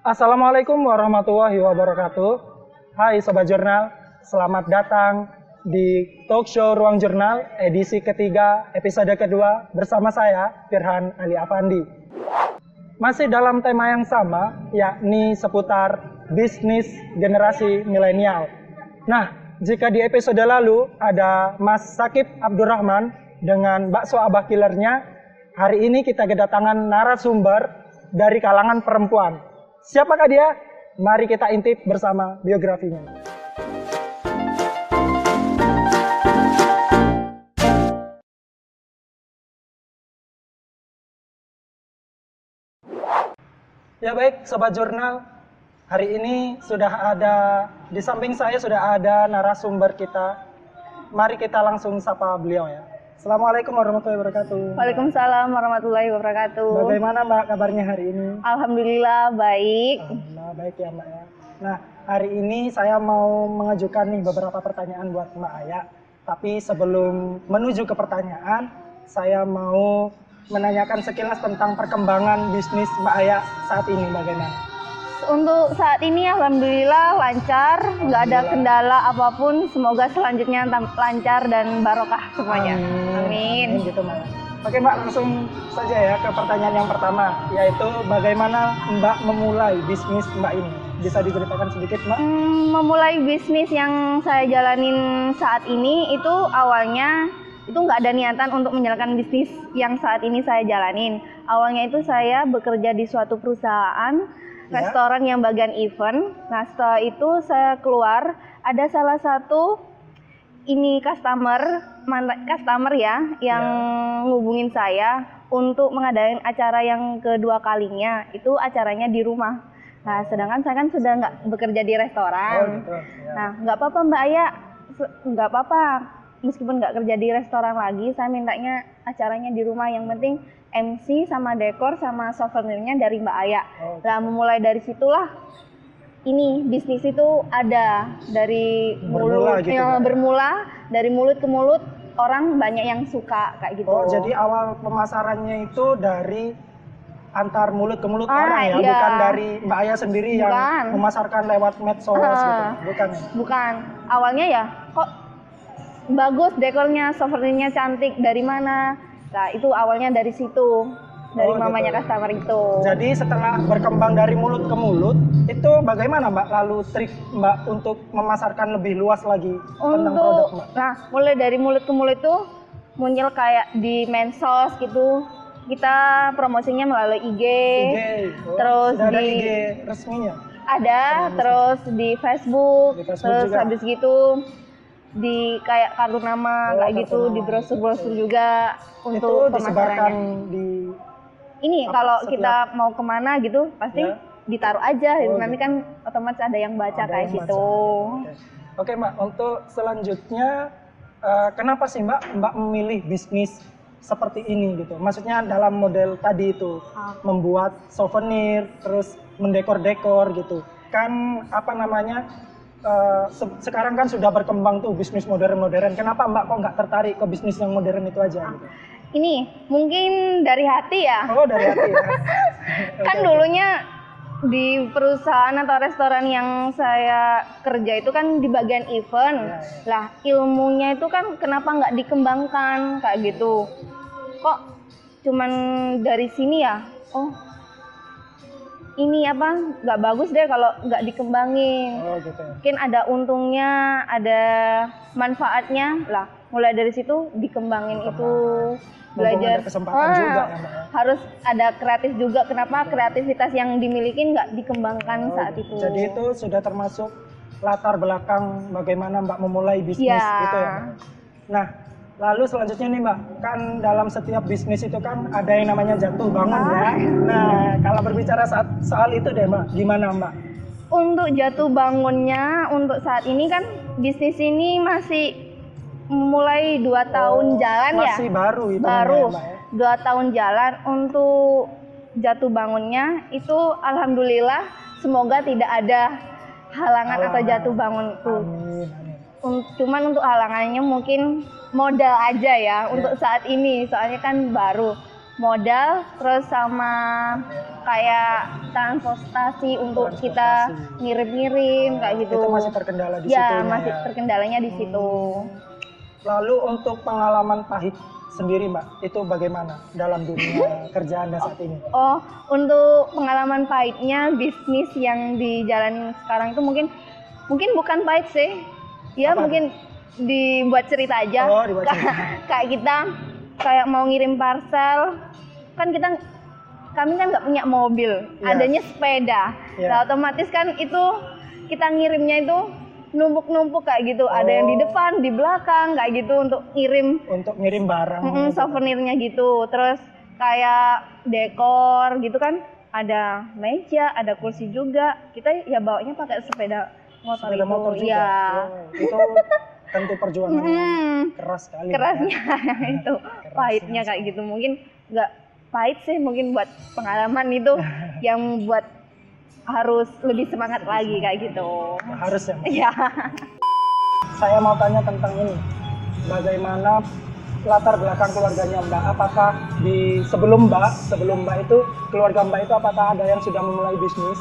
Assalamualaikum warahmatullahi wabarakatuh. Hai Sobat Jurnal, selamat datang di talk show Ruang Jurnal edisi ketiga episode kedua bersama saya Firhan Ali Afandi. Masih dalam tema yang sama yakni seputar bisnis generasi milenial. Nah, jika di episode lalu ada Mas Sakib Abdurrahman dengan bakso abah killernya, hari ini kita kedatangan narasumber dari kalangan perempuan. Siapakah dia? Mari kita intip bersama biografinya. Ya baik, sobat jurnal. Hari ini sudah ada di samping saya sudah ada narasumber kita. Mari kita langsung sapa beliau ya. Assalamualaikum warahmatullahi wabarakatuh. Waalaikumsalam warahmatullahi wabarakatuh. Bagaimana Mbak kabarnya hari ini? Alhamdulillah baik. Alhamdulillah baik ya Mbak ya. Nah, hari ini saya mau mengajukan nih beberapa pertanyaan buat Mbak Aya. Tapi sebelum menuju ke pertanyaan, saya mau menanyakan sekilas tentang perkembangan bisnis Mbak Aya saat ini bagaimana? Untuk saat ini alhamdulillah lancar, nggak ada kendala apa pun. Semoga selanjutnya lancar dan barokah semuanya. Amin. gitu Mbak. Oke Mbak, langsung saja ya ke pertanyaan yang pertama, yaitu bagaimana Mbak memulai bisnis Mbak ini? Bisa diceritakan sedikit Mbak? Hmm, memulai bisnis yang saya jalanin saat ini itu awalnya itu nggak ada niatan untuk menjalankan bisnis yang saat ini saya jalanin. Awalnya itu saya bekerja di suatu perusahaan. Restoran yang bagian event. Nah setelah itu saya keluar ada salah satu ini customer customer ya yang ngubungin saya untuk mengadakan acara yang kedua kalinya itu acaranya di rumah. Nah sedangkan saya kan sudah nggak bekerja di restoran. Oh gitu. Ya. Nah, nggak apa-apa Mbak Aya, nggak apa-apa. Meskipun nggak kerja di restoran lagi, saya mintanya acaranya di rumah. Yang penting MC sama dekor sama souvenirnya dari Mbak Aya. Oh, Nah, memulai dari situlah ini bisnis itu ada dari Bermula mulut gitu, ya, bermula dari mulut ke mulut orang banyak yang suka kayak gitu. Oh, jadi awal pemasarannya itu dari antar mulut ke mulut Ah, orang ya, iya. bukan dari Mbak Aya sendiri yang Bukan. memasarkan lewat medsos Ah. gitu. Bukan. Bukan. Awalnya ya kok bagus dekornya, souvenirnya cantik. Dari mana? Nah, itu awalnya dari situ. Dari Oh, mamanya gitu. customer itu. Jadi setelah berkembang dari mulut ke mulut, itu bagaimana Mbak lalu trik Mbak untuk memasarkan lebih luas lagi tentang produk Untuk Mbak? nah, mulai dari mulut ke mulut itu muncul kayak di mensos gitu. Kita promosinya melalui IG. IG. Oh, terus di- IG resminya. Ada, terus di Facebook, Di Facebook terus juga. habis gitu di kayak kartu nama Oh, kayak gitu nama. di brosur-brosur juga itu untuk pemasarannya. di Ini Apa, kalau setiap- kita mau ke mana gitu pasti Ya. ditaruh aja gitu. Oh, nanti gitu. kan otomatis ada yang baca Ada kayak yang gitu. baca. Oke. Oke Mbak, untuk selanjutnya eh, kenapa sih Mbak Mbak memilih bisnis seperti ini gitu? Maksudnya dalam model tadi itu Ah. membuat souvenir, terus mendekor-dekor gitu. Kan apa namanya? Eh, se- sekarang kan sudah berkembang tuh bisnis modern-modern. Kenapa Mbak kok nggak tertarik ke bisnis yang modern itu aja gitu? Ini mungkin dari hati ya. Oh dari hati ya. kan dulunya di perusahaan atau restoran yang saya kerja itu kan di bagian event. Ya, ya. Lah ilmunya itu kan kenapa nggak dikembangkan kayak gitu? Kok cuman dari sini ya? Oh ini apa nggak bagus deh kalau nggak dikembangin. Oh gitu. Mungkin ada untungnya, ada manfaatnya. Lah mulai dari situ dikembangin itu Mumpung belajar ada kesempatan Ah, juga ya Mbak ya. harus ada kreatif juga kenapa kreativitas yang dimiliki nggak dikembangkan Oh, saat gitu. itu Jadi itu sudah termasuk latar belakang bagaimana Mbak memulai bisnis Ya. gitu ya. Mbak? Nah, lalu selanjutnya nih Mbak, kan dalam setiap bisnis itu kan ada yang namanya jatuh bangun ya. Ah. Nah, kalau berbicara saat, soal itu deh Mbak, gimana Mbak? untuk jatuh bangunnya untuk saat ini kan bisnis ini masih mulai dua tahun jalan ya Oh, Masih baru itu baru Mbak ya. dua tahun jalan untuk jatuh bangunnya itu alhamdulillah semoga tidak ada halangan atau Halangan. jatuh bangun tuh Amin, cuman untuk halangannya mungkin modal aja ya untuk saat ini soalnya kan baru modal terus sama kayak transportasi untuk kita ngirim-ngirim kayak gitu. Itu masih terkendala di ya, situ. masih terkendalanya di situ. Lalu untuk pengalaman pahit sendiri Mbak, itu bagaimana dalam dunia kerja Anda saat ini? Oh, untuk pengalaman pahitnya bisnis yang dijalanin sekarang itu mungkin mungkin bukan pahit sih. Ya Apa? mungkin dibuat cerita aja. Oh, dibuat cerita. kayak kita kayak mau ngirim parcel, kan kita kami kan nggak punya mobil, Iya. adanya sepeda. Iya. Nah, otomatis kan itu kita ngirimnya itu numpuk-numpuk kayak gitu. Ada yang di Oh. depan, di belakang kayak gitu untuk ngirim Untuk ngirim barang. Mm-mm, gitu. souvenirnya gitu. Terus kayak dekor gitu kan, ada meja, ada kursi juga. Kita ya bawanya pakai sepeda motor Sepeda itu. motor juga. Iya. Oh, itu tentu perjuangan Mm-mm, keras sekali. kerasnya itu, Kerasnya pahitnya kayak gitu. Mungkin nggak pahit sih, mungkin buat pengalaman itu yang buat harus lebih semangat lagi kayak gitu. Ya, harus ya. Iya. Saya mau tanya tentang ini. Bagaimana latar belakang keluarganya Mbak? Apakah di sebelum Mbak, sebelum Mbak itu keluarga Mbak itu apakah ada yang sudah memulai bisnis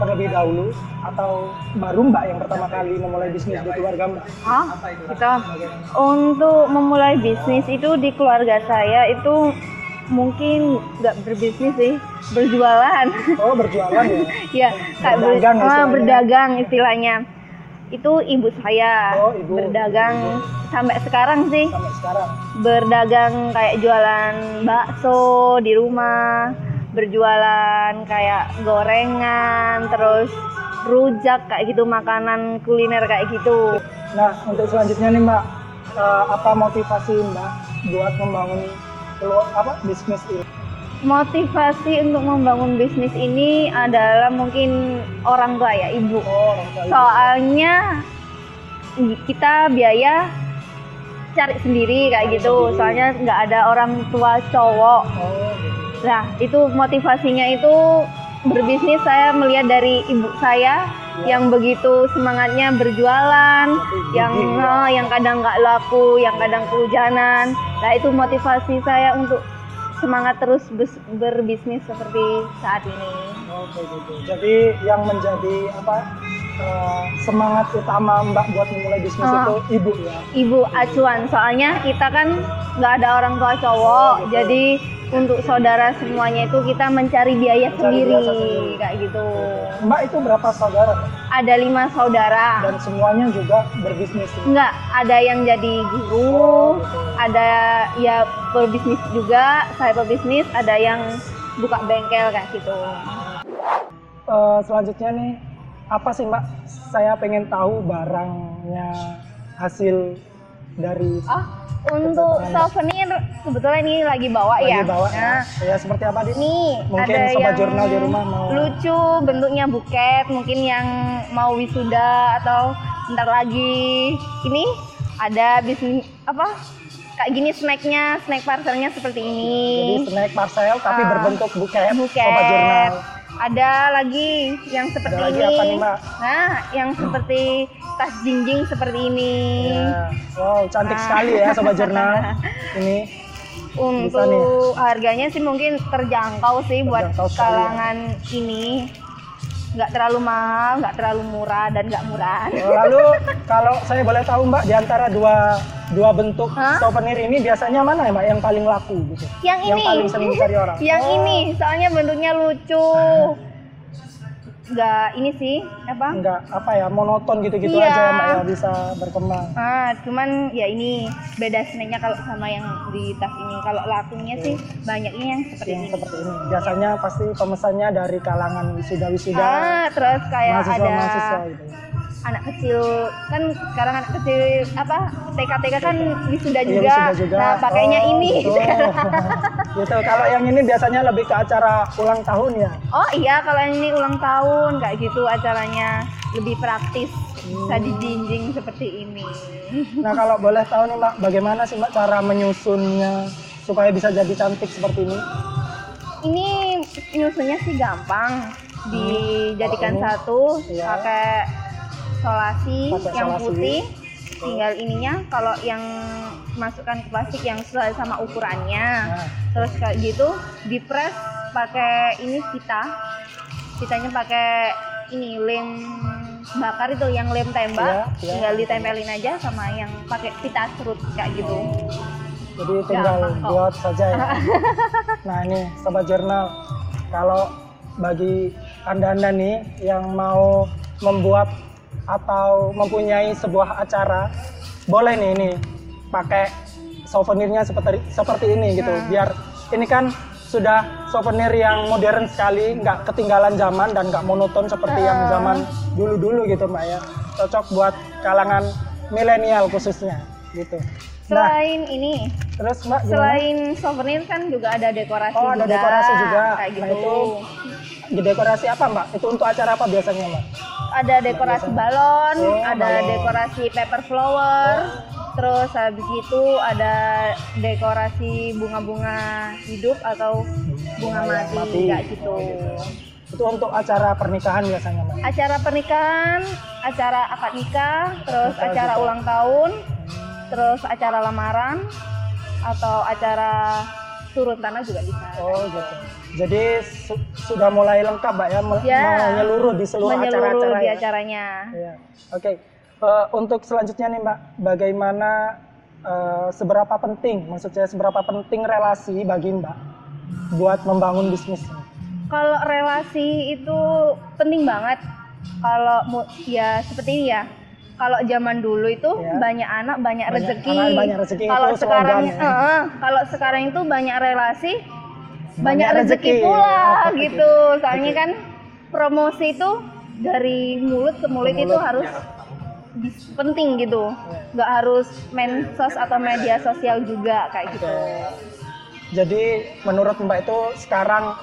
terlebih dahulu atau baru Mbak yang pertama kali memulai bisnis di keluarga Mbak? Hah? Kita untuk memulai bisnis itu di keluarga saya itu mungkin nggak berbisnis sih, berjualan. Oh berjualan ya? ya, kayak ber- Berdagang ah, istilahnya. berdagang istilahnya. Itu ibu saya Oh, ibu. berdagang sampai sekarang sih. Sampai sekarang. Berdagang kayak jualan bakso di rumah, berjualan kayak gorengan, terus rujak kayak gitu, makanan kuliner kayak gitu. Nah untuk selanjutnya nih Mbak, eh, apa motivasi Mbak buat membangun apa bisnis ini? Motivasi untuk membangun bisnis ini adalah mungkin orang tua ya, ibu. Oh. Soalnya kita biaya cari sendiri kayak Cari gitu. sendiri. Soalnya nggak ada orang tua cowok. Oh gitu. Nah, itu motivasinya itu berbisnis saya melihat dari ibu saya Ya. yang begitu semangatnya berjualan, yang ya. eh, yang kadang nggak laku, yang kadang kehujanan. Nah, itu motivasi saya untuk semangat terus berbisnis seperti saat ini. Oke gitu. Jadi yang menjadi apa eh, semangat utama Mbak buat memulai bisnis Ah. itu ibu ya. Ibu acuan, soalnya kita kan nggak ada orang tua cowok, Oh, gitu. jadi untuk saudara semuanya itu kita mencari biaya Mencari sendiri, sendiri. kayak gitu. Mbak itu berapa saudara? Ada lima saudara. Dan semuanya juga berbisnis. Enggak, ada yang jadi Oh, guru, gitu. ada ya pebisnis juga, saya pebisnis, ada yang buka bengkel kayak gitu. Eh, selanjutnya nih apa sih Mbak? Saya pengen tahu barangnya hasil dari Oh, untuk souvenir kebetulan ini lagi bawa lagi ya. bawa Nah, ya. ya seperti apa di nih Mungkin ada sobat yang jurnal di rumah mau- lucu bentuknya buket, mungkin yang mau wisuda atau bentar lagi ini ada bisnis apa? Kayak gini snacknya, snack parcelnya seperti ini. Jadi snack parcel tapi Ah. berbentuk buket, buket. sobat jurnal. Ada lagi yang seperti Ada lagi ini. apa nih, Mbak? Nah, yang seperti tas jinjing seperti ini. Ya. Wow, cantik Nah. sekali ya sobat jurnal. Ini. Untuk harganya sih mungkin terjangkau sih buat Terjangkau sekali ya. kalangan ini. Nggak terlalu mahal, nggak terlalu murah dan nggak murahan. Oh, Lalu kalau saya boleh tahu Mbak di antara dua dua bentuk Hah? souvenir ini biasanya mana ya Mbak yang paling laku gitu? Yang Yang ini. paling sering dicari orang. Yang Oh, ini, soalnya bentuknya lucu. Nggak ini sih, apa? Enggak apa ya monoton gitu-gitu Iya. aja Mbak ya bisa berkembang. Ah, cuman ya ini beda snacknya kalau sama yang di tas ini. Kalau lakunya sih banyaknya yang seperti Yang ini. seperti ini. Biasanya pasti pemesannya dari kalangan wisuda-wisuda, Ah, terus kayak ada mahasiswa-mahasiswa gitu. Anak kecil kan sekarang anak kecil apa TK-TK kan wisuda Iya, juga. juga. Nah, pakainya Oh, ini Gitu. sekarang. gitu. Kalau yang ini biasanya lebih ke acara ulang tahun ya. Oh iya, kalau yang ini ulang tahun kayak gitu acaranya lebih praktis. Bisa Hmm. dijinjing seperti ini. Nah kalau boleh tahu nih Mbak, bagaimana sih Mbak cara menyusunnya supaya bisa jadi cantik seperti ini? Ini nyusunnya sih gampang. Dijadikan Hmm. Kalau ini, satu iya. pakai solasi Pakai yang solasi. putih. tinggal ininya kalau yang masukkan ke plastik yang sesuai sama ukurannya Nah, terus kayak gitu dipres pakai ini pita pitanya pakai ini lem bakar itu yang lem tembak Iya, iya. tinggal ditempelin aja sama yang pakai pita serut kayak gitu jadi tinggal Gampang buat saja ya. nah ini sobat jurnal, kalau bagi anda-anda nih yang mau membuat atau mempunyai sebuah acara, boleh nih ini pakai souvenirnya seperti seperti ini gitu, Nah. biar ini kan sudah souvenir yang modern sekali, nggak ketinggalan zaman dan nggak monoton seperti yang Ah. zaman dulu-dulu gitu mbak ya, cocok buat kalangan milenial khususnya gitu. Nah, selain ini terus mbak gimana? selain souvenir kan juga ada dekorasi Oh, ada juga dekorasi juga. kayak Nah, gitu itu- di dekorasi apa mbak? Itu untuk acara apa biasanya mbak? ada dekorasi balon Oh, ada balon. dekorasi paper flower terus habis itu ada dekorasi bunga-bunga hidup atau bunga Bunga mati, mati. kayak gitu. Oh, gitu. Itu untuk acara pernikahan biasanya mbak? Acara pernikahan, acara akad nikah, terus acara juga. ulang tahun, terus acara lamaran atau acara turun tanah juga bisa. Oh gitu. Jadi su- sudah mulai lengkap mbak ya, mel- Ya, menyeluruh di seluruh Menyeluruh acara-acara di ya? acaranya. Iya. Oke. Eh, untuk selanjutnya nih mbak, bagaimana eh, seberapa penting, maksud saya seberapa penting relasi bagi mbak buat membangun bisnis? Kalau relasi itu penting banget. Kalau ya seperti ini ya. Kalau zaman dulu itu Ya. banyak anak banyak, Banyak rezeki. anak, banyak rezeki, Kalau itu sekarang slogan ya. eh, kalau sekarang itu banyak relasi banyak, Banyak rezeki, rezeki. pula Oh, gitu. Soalnya Oke. kan promosi itu dari mulut ke mulut, Ke itu mulut. harus bis- penting gitu. Ya. Nggak harus mensos atau media sosial juga kayak gitu. Jadi menurut Mbak itu sekarang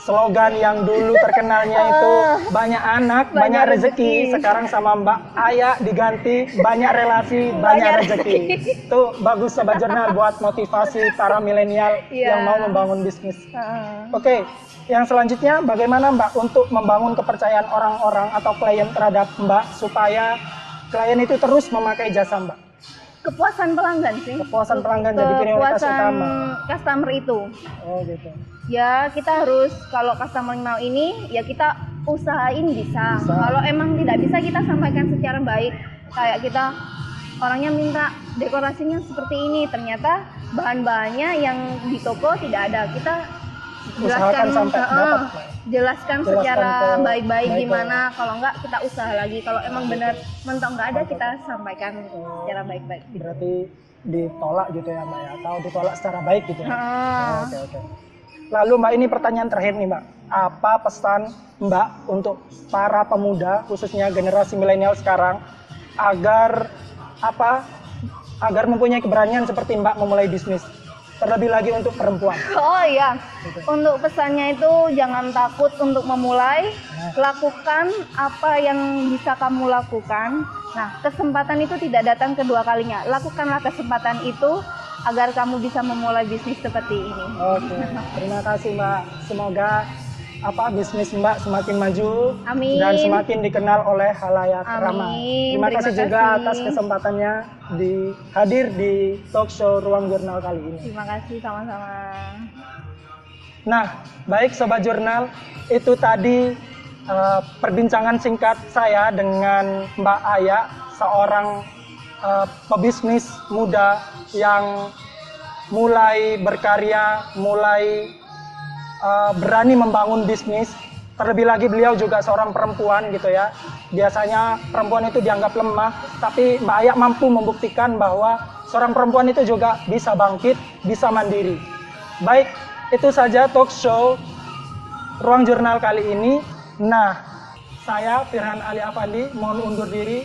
slogan yang dulu terkenalnya itu banyak anak, banyak, Banyak rezeki. rezeki. Sekarang sama Mbak Aya diganti banyak relasi, banyak, Banyak rezeki. rezeki. Itu bagus sobat jurnal buat motivasi para milenial Iya. yang mau membangun bisnis. Heeh. Oke, yang selanjutnya bagaimana Mbak untuk membangun kepercayaan orang-orang atau klien terhadap Mbak supaya klien itu terus memakai jasa Mbak? Kepuasan pelanggan sih. Kepuasan pelanggan jadi prioritas Kepuasan utama. customer itu. Oh gitu. Ya kita harus kalau customer mau ini ya kita usahain bisa. Bisa. Kalau emang tidak bisa kita sampaikan secara baik. Kayak kita orangnya minta dekorasinya seperti ini, ternyata bahan-bahannya yang di toko tidak ada. Kita Usahakan sampai eh, dapat, jelaskan Jelaskan secara baik-baik gimana. Kalau enggak kita usaha lagi. Kalau emang benar mentok nggak ada kita sampaikan Oh. secara baik-baik. berarti ditolak gitu ya mbak ya atau ditolak secara baik gitu ya oke oke lalu mbak ini pertanyaan terakhir nih mbak. Apa pesan mbak untuk para pemuda khususnya generasi milenial sekarang agar apa agar mempunyai keberanian seperti mbak memulai bisnis? Terlebih lagi untuk perempuan. Oh iya, untuk pesannya itu jangan takut untuk memulai, lakukan apa yang bisa kamu lakukan. Nah, kesempatan itu tidak datang kedua kalinya. Lakukanlah kesempatan itu agar kamu bisa memulai bisnis seperti ini. oke terima kasih mbak semoga apa bisnis mbak semakin maju Amin. dan semakin dikenal oleh halayak Amin. ramai terima, Terima kasih juga kasih. atas kesempatannya di hadir di talk show ruang jurnal kali ini Terima kasih sama-sama. Nah, baik sobat jurnal, itu tadi eh, perbincangan singkat saya dengan Mbak Aya, seorang eh, pebisnis muda yang mulai berkarya, mulai eh, berani membangun bisnis. Terlebih lagi beliau juga seorang perempuan gitu ya. Biasanya perempuan itu dianggap lemah, tapi Mbak Aya mampu membuktikan bahwa seorang perempuan itu juga bisa bangkit, bisa mandiri. Baik, itu saja talk show Ruang Jurnal kali ini. Nah, saya Firhan Ali Afandi mohon undur diri.